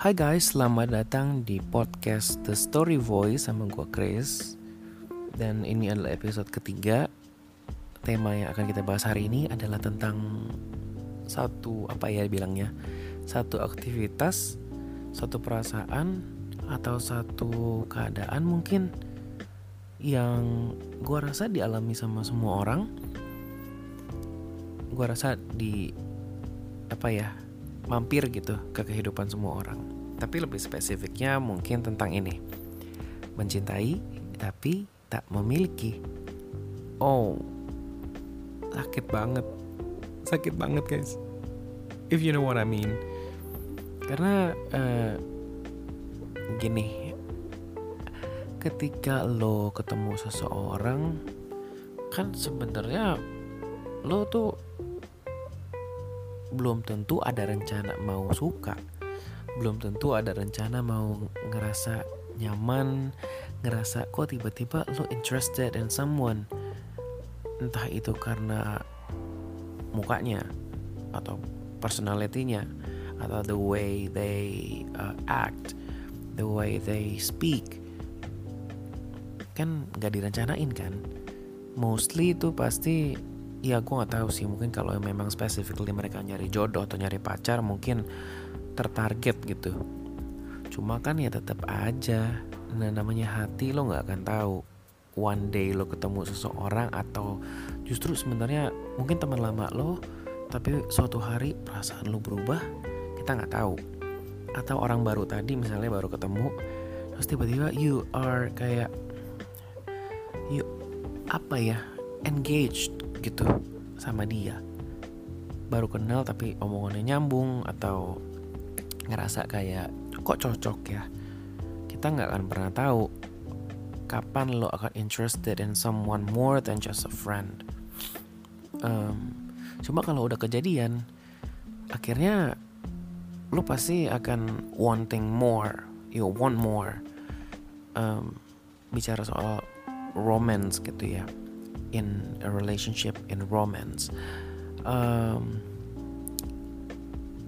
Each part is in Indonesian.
Hai guys, selamat datang di podcast The Story Voice sama gue Chris. Dan ini adalah episode ketiga. Tema yang akan kita bahas hari ini adalah tentang Satu, apa ya bilangnya? Satu aktivitas Satu perasaan Atau satu keadaan mungkin Yang gue rasa dialami sama semua orang. Gue rasa di Apa ya mampir gitu ke kehidupan semua orang. Tapi lebih spesifiknya mungkin tentang ini. Mencintai tapi tak memiliki. Oh. Sakit banget. Sakit banget, guys. If you know what I mean. Karena uh, gini, ketika lo ketemu seseorang kan sebenarnya lo tuh belum tentu ada rencana mau suka. Belum tentu ada rencana mau ngerasa nyaman ngerasa kok tiba-tiba lo interested in someone? Entah itu karena mukanya atau personalitinya atau the way they uh, act the way they speak. Kan gak direncanain kan? Mostly itu pasti ya gue nggak tahu sih. Mungkin kalau memang specifically mereka nyari jodoh atau nyari pacar mungkin tertarget gitu. Cuma kan ya tetap aja. Nah namanya hati lo nggak akan tahu one day lo ketemu seseorang atau justru sebenarnya mungkin teman lama lo tapi suatu hari perasaan lo berubah kita nggak tahu. Atau orang baru tadi misalnya baru ketemu terus tiba-tiba you are kayak you apa ya engaged gitu sama dia. Baru kenal tapi omongannya nyambung atau ngerasa kayak kok cocok ya? Kita nggak akan pernah tahu kapan lo akan interested in someone more than just a friend. Um, cuma kalau udah kejadian akhirnya lo pasti akan wanting more you want more. Um, bicara soal romance gitu ya in a relationship in romance um,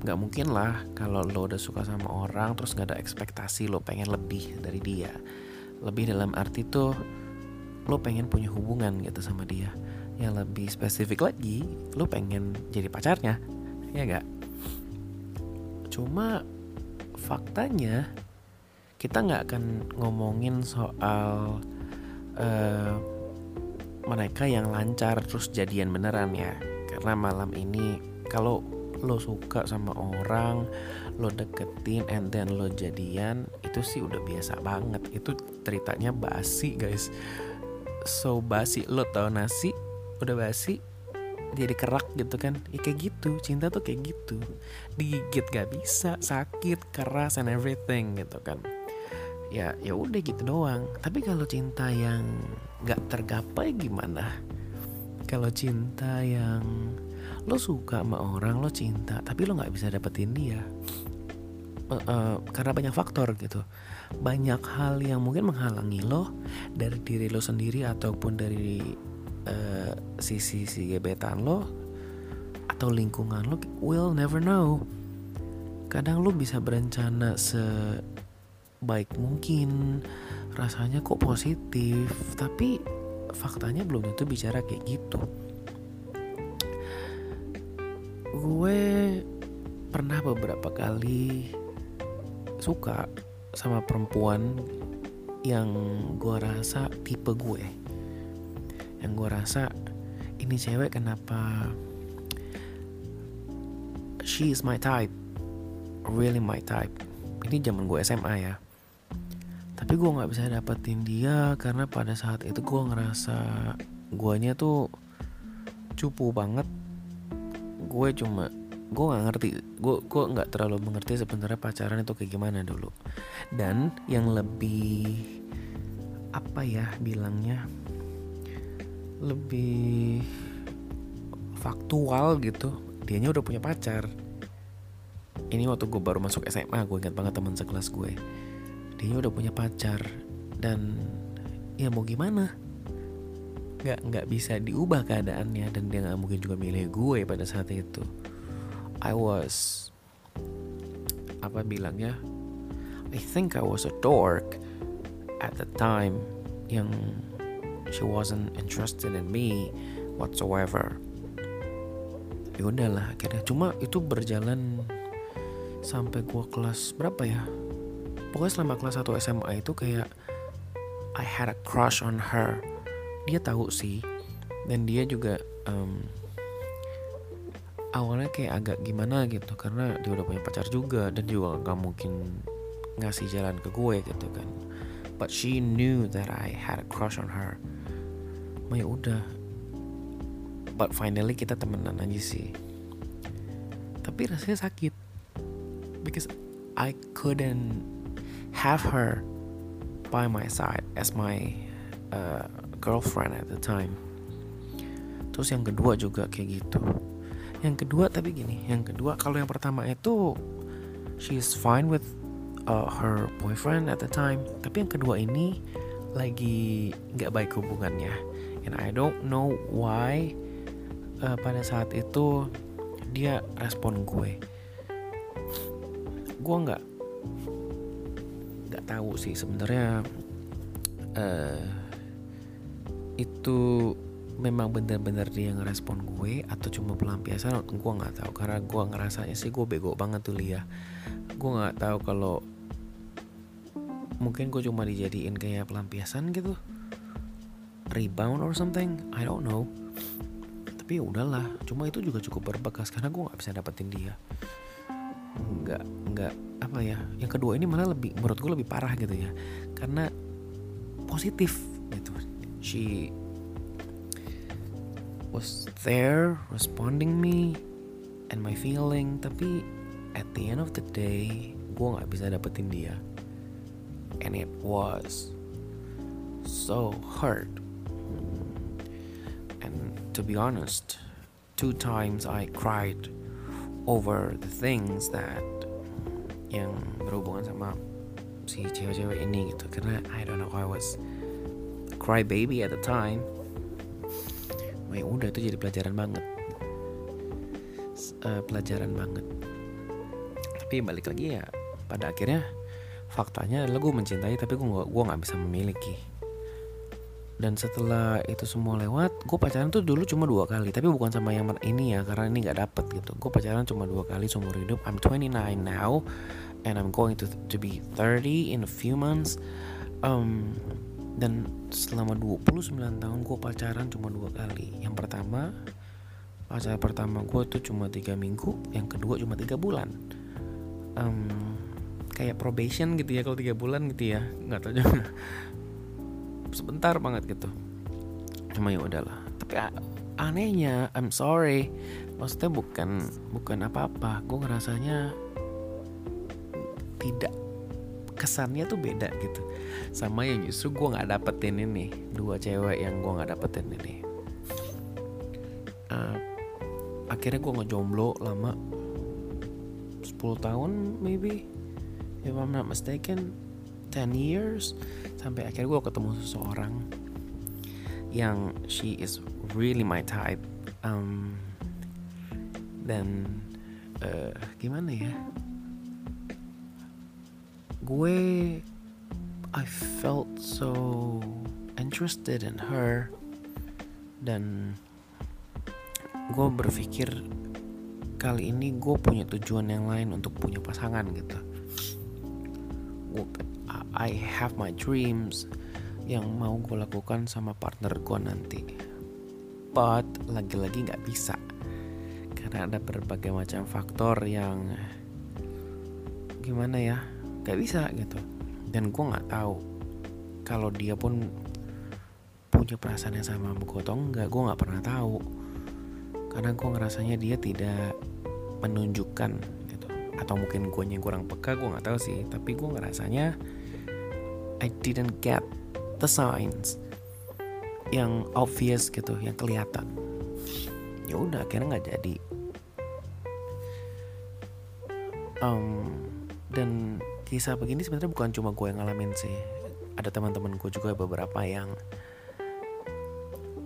nggak mungkin lah kalau lo udah suka sama orang terus nggak ada ekspektasi lo pengen lebih dari dia. Lebih dalam arti tuh lo pengen punya hubungan gitu sama dia. Yang lebih spesifik lagi lo pengen jadi pacarnya ya gak cuma faktanya kita nggak akan ngomongin soal uh, mereka yang lancar terus jadian beneran ya. Karena malam ini kalau lo suka sama orang lo deketin and then lo jadian itu sih udah biasa banget. Itu ceritanya basi guys. So basi lo tau nasi udah basi jadi kerak gitu kan? Ya kayak gitu cinta tuh kayak gitu. Digigit gak bisa sakit keras and everything gitu kan ya ya udah gitu doang. Tapi kalau cinta yang nggak tergapai gimana? Kalau cinta yang lo suka sama orang lo cinta tapi lo nggak bisa dapetin dia. Uh, uh, karena banyak faktor gitu. Banyak hal yang mungkin menghalangi lo dari diri lo sendiri ataupun dari uh, sisi si gebetan lo atau lingkungan lo will never know. Kadang lo bisa berencana se baik mungkin. Rasanya kok positif tapi faktanya belum tentu bicara kayak gitu. Gue pernah beberapa kali suka sama perempuan yang gue rasa tipe gue. Yang gue rasa ini cewek kenapa? She is my type. Really my type. Ini zaman gue SMA ya tapi gue nggak bisa dapetin dia karena pada saat itu gue ngerasa guanya tuh cupu banget. Gue cuma gue nggak ngerti gue gue nggak terlalu mengerti sebenarnya pacaran itu kayak gimana dulu. Dan yang lebih apa ya bilangnya lebih faktual gitu dianya udah punya pacar. Ini waktu gue baru masuk SMA gue ingat banget teman sekelas gue dia udah punya pacar dan ya mau gimana? Nggak nggak bisa diubah keadaannya dan dia nggak mungkin juga milih gue pada saat itu. I was apa bilangnya? I think I was a dork at the time yang she wasn't interested in me whatsoever. Ya udahlah akhirnya. Cuma itu berjalan sampai gua kelas berapa ya pokoknya selama kelas 1 SMA itu kayak I had a crush on her. Dia tahu sih. Dan dia juga um, awalnya kayak agak gimana gitu. Karena dia udah punya pacar juga dan juga nggak mungkin ngasih jalan ke gue gitu kan. But she knew that I had a crush on her. Ma ya udah. But finally kita temenan aja sih. Tapi rasanya sakit. Because I couldn't have her by my side as my uh, girlfriend at the time. Terus yang kedua juga kayak gitu. Yang kedua tapi gini yang kedua kalau yang pertama itu she's fine with uh, her boyfriend at the time. Tapi yang kedua ini lagi nggak baik hubungannya. And I don't know why uh, pada saat itu dia respon gue. Gue nggak tahu sih. Sebenarnya uh, itu memang benar-benar dia ngerespon gue atau cuma pelampiasan gue nggak tahu. Karena gue ngerasanya sih gue bego banget tuh Lia. Gue nggak tahu kalau mungkin gue cuma dijadiin kayak pelampiasan gitu. Rebound or something I don't know. Tapi ya udahlah cuma itu juga cukup berbekas karena gue nggak bisa dapetin dia nggak nggak apa ya yang kedua ini malah lebih menurut gue lebih parah gitu ya. Karena positif gitu. She was there responding me and my feeling tapi at the end of the day gue nggak bisa dapetin dia. And it was so hurt and to be honest two times I cried over the things that yang berhubungan sama si cewek-cewek ini gitu. Karena I don't know I was cry baby at the time. Oh ya udah itu jadi pelajaran banget. Uh, pelajaran banget. Tapi balik lagi ya pada akhirnya faktanya adalah gue mencintai tapi gue gak, gue nggak bisa memiliki dan setelah itu semua lewat gue pacaran tuh dulu cuma dua kali tapi bukan sama yang ini ya karena ini nggak dapet gitu. Gue pacaran cuma dua kali seumur hidup I'm 29 now and I'm going to to be 30 in a few months. Um, dan selama 29 tahun gue pacaran cuma dua kali. Yang pertama pacar pertama gue tuh cuma tiga minggu yang kedua cuma tiga bulan. Um, kayak probation gitu ya kalau tiga bulan gitu ya nggak tahu juga sebentar banget gitu. Cuma ya udahlah. Tapi anehnya I'm sorry. Maksudnya bukan bukan apa-apa. Gue ngerasanya tidak kesannya tuh beda gitu. Sama yang justru gue nggak dapetin ini. Dua cewek yang gue nggak dapetin ini. Uh, akhirnya gue ngejomblo lama. 10 tahun maybe. If I'm not mistaken 10 years sampai akhirnya gue ketemu seseorang yang she is really my type um, dan uh, gimana ya? Gue I felt so interested in her dan gue berpikir kali ini gue punya tujuan yang lain untuk punya pasangan gitu I have my dreams yang mau gue lakukan sama partner gue nanti. But lagi-lagi nggak bisa karena ada berbagai macam faktor yang gimana ya gak bisa gitu. Dan gue nggak tahu kalau dia pun punya perasaan yang sama sama gue atau enggak gue nggak pernah tahu. Karena gue ngerasanya dia tidak menunjukkan gitu. Atau mungkin gue yang kurang peka gue nggak tahu sih. Tapi gue ngerasanya I didn't get the signs yang obvious gitu yang kelihatan. Ya udah akhirnya nggak jadi. Um, dan kisah begini sebenarnya bukan cuma gue yang ngalamin sih. Ada teman-teman gue juga beberapa yang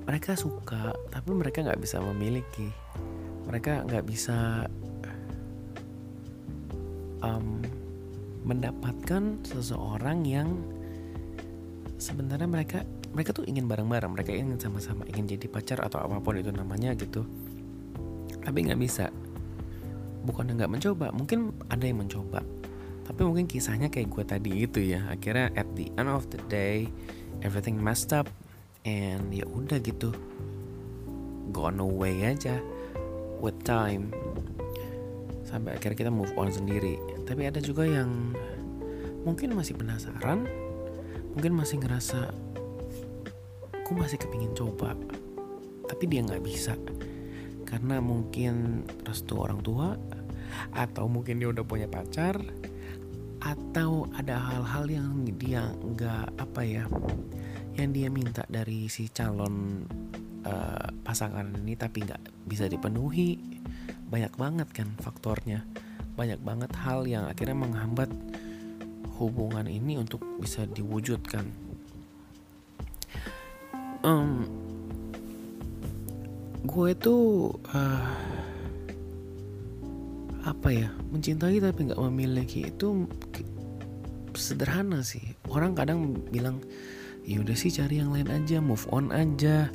mereka suka tapi mereka nggak bisa memiliki. Mereka nggak bisa um, mendapatkan seseorang yang sebenarnya mereka mereka tuh ingin bareng-bareng. Mereka ingin sama-sama ingin jadi pacar atau apa pun itu namanya gitu. Tapi nggak bisa. Bukan nggak mencoba mungkin ada yang mencoba. Tapi mungkin kisahnya kayak gue tadi itu ya. Akhirnya at the end of the day everything messed up. And ya udah gitu. Gone away aja with time. Sampai akhirnya kita move on sendiri. Tapi ada juga yang mungkin masih penasaran mungkin masih ngerasa aku masih kepingin coba tapi dia nggak bisa. Karena mungkin restu orang tua atau mungkin dia udah punya pacar atau ada hal-hal yang dia nggak apa ya yang dia minta dari si calon uh, pasangan ini tapi nggak bisa dipenuhi. Banyak banget kan faktornya. Banyak banget hal yang akhirnya menghambat hubungan ini untuk bisa diwujudkan. Um, gue tuh uh, apa ya mencintai tapi nggak memiliki itu sederhana sih. Orang kadang bilang ya udah sih cari yang lain aja move on aja.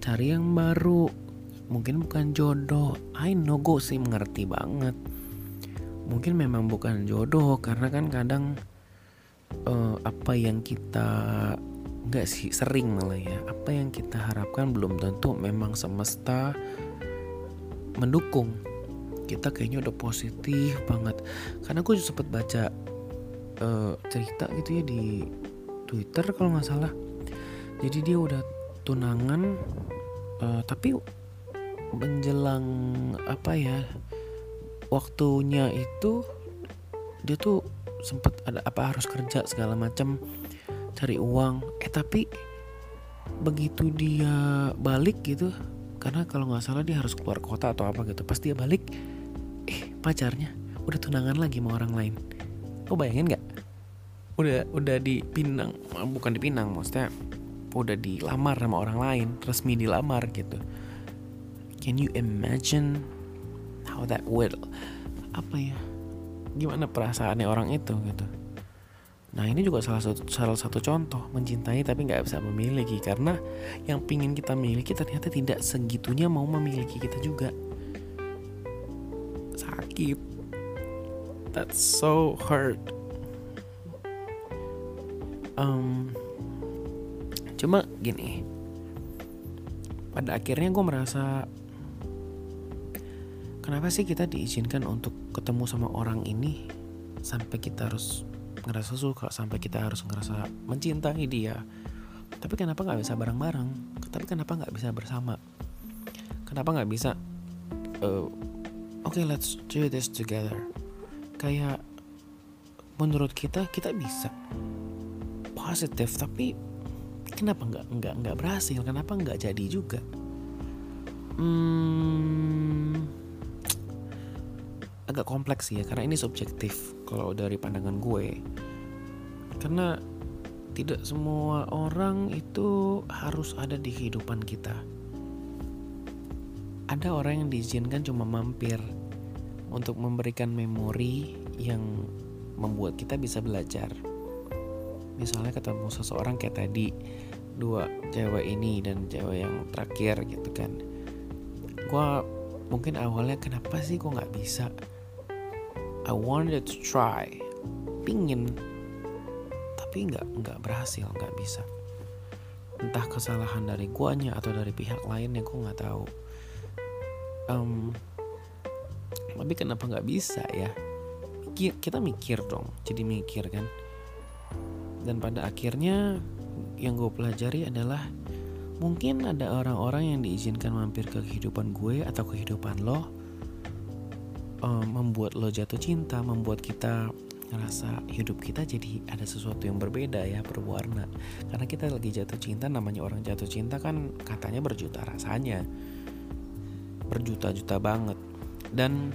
Cari yang baru. Mungkin bukan jodoh. I know gue sih mengerti banget mungkin memang bukan jodoh karena kan kadang uh, apa yang kita nggak sih sering malah ya apa yang kita harapkan belum tentu memang semesta mendukung. Kita kayaknya udah positif banget. Karena gue sempet baca uh, cerita gitu ya di Twitter kalau nggak salah. Jadi dia udah tunangan uh, tapi menjelang apa ya waktunya itu dia tuh sempet ada apa harus kerja segala macam cari uang. Eh tapi begitu dia balik gitu karena kalau nggak salah dia harus keluar kota atau apa gitu pas dia balik pacarnya udah tunangan lagi sama orang lain. Lo bayangin nggak? Udah udah dipinang bukan dipinang maksudnya udah dilamar sama orang lain resmi dilamar gitu. Can you imagine how that will apa ya gimana perasaannya orang itu gitu. Nah ini juga salah satu salah satu contoh mencintai tapi nggak bisa memiliki karena yang pingin kita miliki ternyata tidak segitunya mau memiliki kita juga. Sakit. That's so hurt. Um, cuma gini pada akhirnya gue merasa kenapa sih kita diizinkan untuk ketemu sama orang ini sampai kita harus ngerasa suka sampai kita harus ngerasa mencintai dia? Tapi kenapa nggak bisa bareng-bareng? Tapi kenapa nggak bisa bersama? Kenapa nggak bisa uh, oke okay, let's do this together? Kayak menurut kita kita bisa. Positif tapi kenapa nggak nggak nggak berhasil? Kenapa nggak jadi juga? Hmm, agak kompleks sih ya karena ini subjektif kalau dari pandangan gue karena tidak semua orang itu harus ada di kehidupan kita ada orang yang diizinkan cuma mampir untuk memberikan memori yang membuat kita bisa belajar. Misalnya ketemu seseorang kayak tadi dua cewek ini dan cewek yang terakhir gitu kan. Gua mungkin awalnya kenapa sih kok nggak bisa? I wanted to try, pingin, tapi nggak nggak berhasil, nggak bisa. Entah kesalahan dari guanya atau dari pihak lain yang gue nggak tahu. Um, tapi kenapa nggak bisa ya? Kita mikir dong jadi mikir kan. Dan pada akhirnya yang gue pelajari adalah mungkin ada orang-orang yang diizinkan mampir ke kehidupan gue atau kehidupan lo um, membuat lo jatuh cinta membuat kita ngerasa hidup kita jadi ada sesuatu yang berbeda ya berwarna. Karena kita lagi jatuh cinta namanya orang jatuh cinta kan katanya berjuta rasanya. Berjuta-juta banget. Dan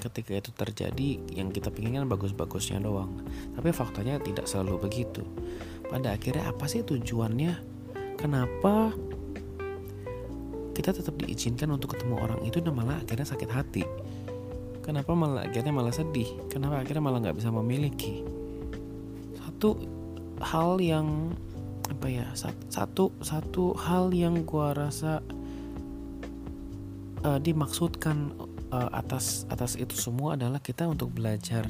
ketika itu terjadi yang kita pingin kan bagus-bagusnya doang. Tapi faktanya tidak selalu begitu. Pada akhirnya apa sih tujuannya? Kenapa kita tetap diizinkan untuk ketemu orang itu dan malah akhirnya sakit hati kenapa malah akhirnya malah sedih? Kenapa akhirnya malah nggak bisa memiliki? Satu hal yang apa ya satu satu hal yang gua rasa uh, dimaksudkan uh, atas atas itu semua adalah kita untuk belajar.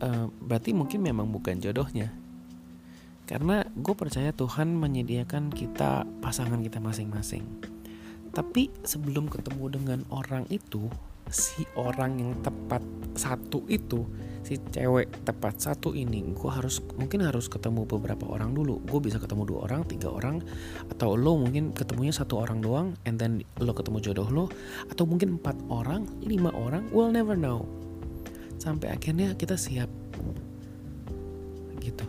Uh, berarti mungkin memang bukan jodohnya. Karena gue percaya Tuhan menyediakan kita pasangan kita masing-masing. Tapi sebelum ketemu dengan orang itu si orang yang tepat satu itu si cewek tepat satu ini gue harus mungkin harus ketemu beberapa orang dulu. Gue bisa ketemu dua orang tiga orang atau lo mungkin ketemunya satu orang doang and then lo ketemu jodoh lo atau mungkin empat orang lima orang we'll never know. Sampai akhirnya kita siap. Gitu.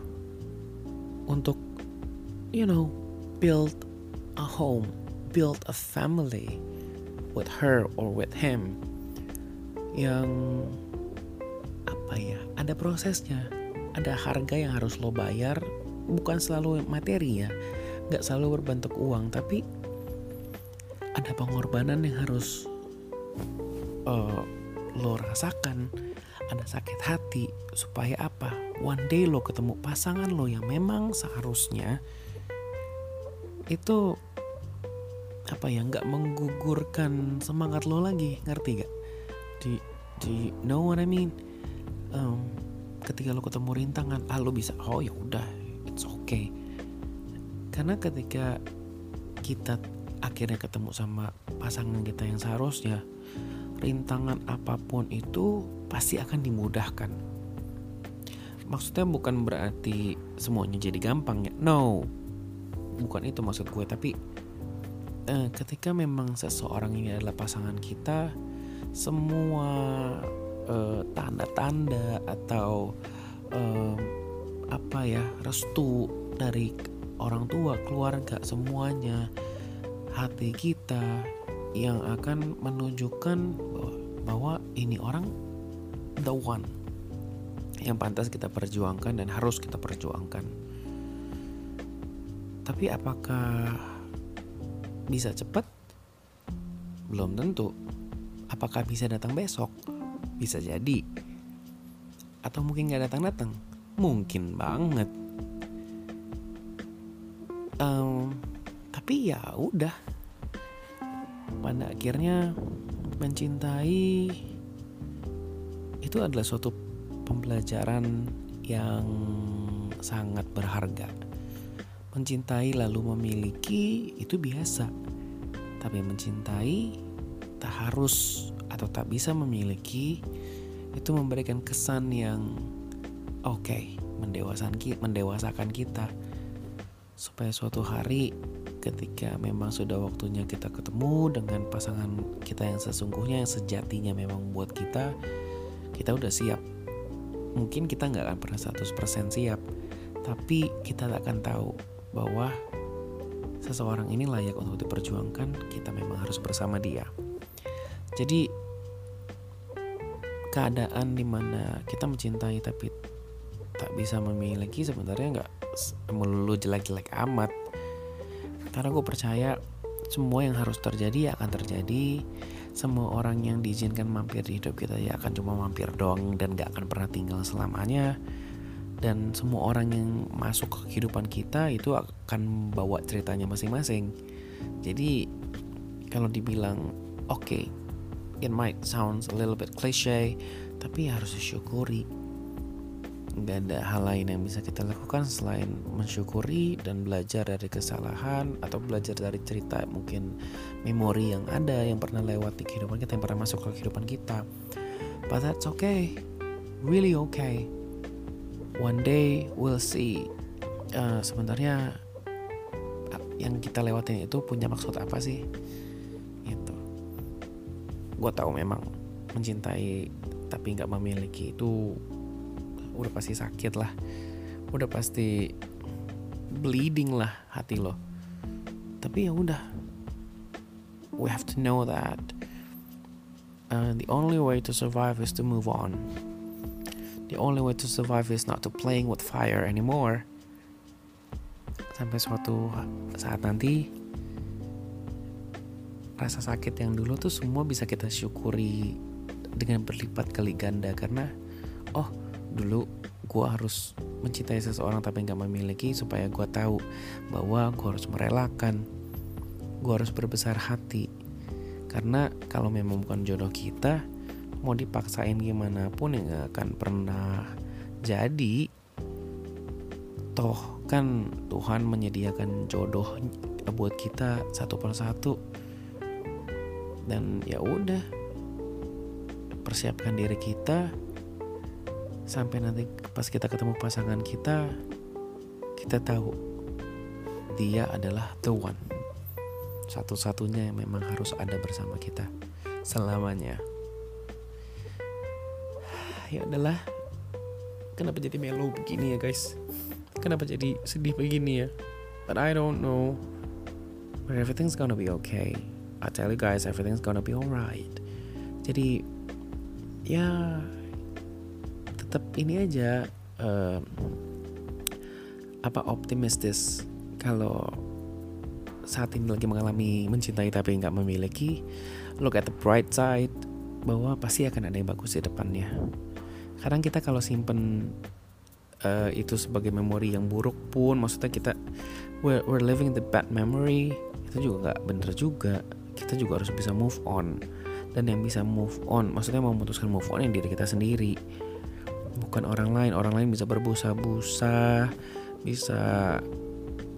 Untuk you know build a home build a family with her or with him yang apa ya ada prosesnya. Ada harga yang harus lo bayar. Bukan selalu materi ya. Nggak selalu berbentuk uang tapi ada pengorbanan yang harus uh, lo rasakan. Ada sakit hati. Supaya apa? One day lo ketemu pasangan lo yang memang seharusnya itu apa ya nggak menggugurkan semangat lo lagi. Ngerti gak di di know what I mean? Um, ketika lo ketemu rintangan ah lo bisa oh ya udah it's okay. Karena ketika kita akhirnya ketemu sama pasangan kita yang seharusnya rintangan apa pun itu pasti akan dimudahkan. Maksudnya bukan berarti semuanya jadi gampang ya. No. Bukan itu maksud gue tapi eh, ketika memang seseorang ini adalah pasangan kita semua uh, tanda-tanda atau uh, apa ya restu dari orang tua keluarga semuanya hati kita yang akan menunjukkan bahwa ini orang the one yang pantas kita perjuangkan dan harus kita perjuangkan. Tapi apakah bisa cepat? Belum tentu. Apakah bisa datang besok? Bisa jadi. Atau mungkin gak datang-datang? Mungkin banget. Um, tapi ya udah. Pada akhirnya mencintai itu adalah suatu pembelajaran yang sangat berharga. Mencintai lalu memiliki itu biasa. Tapi mencintai tak harus atau tak bisa memiliki itu memberikan kesan yang oke okay, mendewasakan mendewasakan kita. Supaya suatu hari ketika memang sudah waktunya kita ketemu dengan pasangan kita yang sesungguhnya yang sejatinya memang buat kita kita udah siap. Mungkin kita nggak akan pernah 100% siap tapi kita akan tahu bahwa seseorang ini layak untuk diperjuangkan. Kita memang harus bersama dia. Jadi keadaan di mana kita mencintai tapi tak bisa memiliki sebenarnya nggak melulu jelek-jelek amat. Karena gue percaya semua yang harus terjadi akan terjadi. Semua orang yang diizinkan mampir di hidup kita ya akan cuma mampir doang dan gak akan pernah tinggal selamanya. Dan semua orang yang masuk ke kehidupan kita itu akan bawa ceritanya masing-masing. Jadi kalau dibilang oke okay, it might sound a little bit cliche tapi harus disyukuri. Nggak ada hal lain yang bisa kita lakukan selain mensyukuri dan belajar dari kesalahan atau belajar dari cerita mungkin memori yang ada yang pernah lewat di kehidupan kita yang pernah masuk ke kehidupan kita. But that's okay. Really okay. One day we'll see. Uh, sebenarnya yang kita lewatin itu punya maksud apa sih gue tahu memang mencintai tapi nggak memiliki itu udah pasti sakit lah. Udah pasti bleeding lah hati lo. Tapi ya udah. We have to know that uh, the only way to survive is to move on. The only way to survive is not to playing with fire anymore. Sampai suatu saat nanti rasa sakit yang dulu tuh semua bisa kita syukuri dengan berlipat kali ganda karena oh dulu gue harus mencintai seseorang tapi nggak memiliki supaya gue tahu bahwa gue harus merelakan gue harus berbesar hati. Karena kalau memang bukan jodoh kita mau dipaksain gimana pun ya nggak akan pernah jadi. Toh kan Tuhan menyediakan jodoh buat kita satu persatu dan ya udah persiapkan diri kita. Sampai nanti pas kita ketemu pasangan kita kita tahu dia adalah the one. Satu-satunya yang memang harus ada bersama kita selamanya. Ya adalah kenapa jadi melo begini ya guys? Kenapa jadi sedih begini ya? But I don't know. But everything's gonna be okay I tell you guys everything's gonna be alright. Jadi ya tetap ini aja uh, apa optimistis kalau saat ini lagi mengalami mencintai tapi nggak memiliki look at the bright side bahwa pasti akan ada yang bagus di depannya. Kadang kita kalau simpen uh, itu sebagai memori yang buruk pun maksudnya kita we're, we're living the bad memory itu juga nggak bener juga kita juga harus bisa move on. Dan yang bisa move on maksudnya memutuskan move on yang diri kita sendiri. Bukan orang lain orang lain bisa berbusa-busa bisa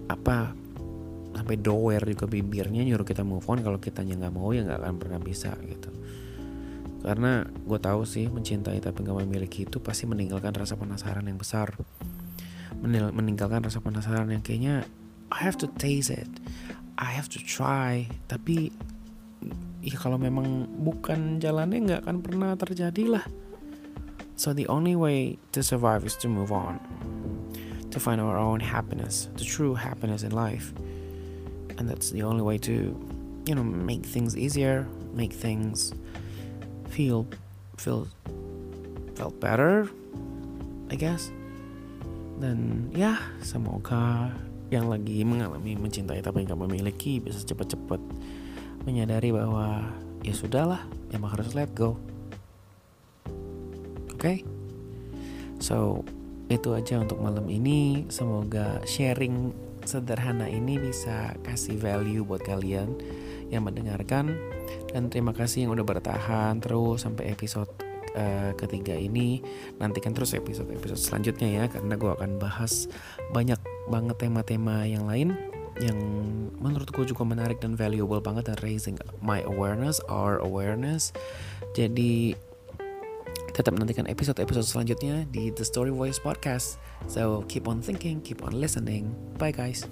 apa sampai doer juga bibirnya nyuruh kita move on. Kalau kitanya nggak mau ya nggak akan pernah bisa gitu. Karena gue tahu sih mencintai tapi nggak memiliki itu pasti meninggalkan rasa penasaran yang besar. Meninggalkan rasa penasaran yang kayaknya I have to taste it. I have to try. Tapi ya kalau memang bukan jalannya nggak akan pernah terjadi lah So the only way to survive is to move on, to find our own happiness, the true happiness in life. And that's the only way to, you know, make things easier, make things feel feel felt better, I guess. Dan ya, semoga yang lagi mengalami mencintai tapi nggak memiliki bisa cepat-cepat menyadari bahwa ya sudahlah, emang harus let go okay? So itu aja untuk malam ini. Semoga sharing sederhana ini bisa kasih value buat kalian yang mendengarkan dan terima kasih yang udah bertahan terus sampai episode uh, ketiga ini nantikan terus episode-episode selanjutnya ya karena gue akan bahas banyak banget tema-tema yang lain yang menurut gue juga menarik dan valuable banget dan raising my awareness our awareness jadi Tetap nantikan episode-episode selanjutnya di The Story Voice Podcast. So keep on thinking, keep on listening. Bye guys.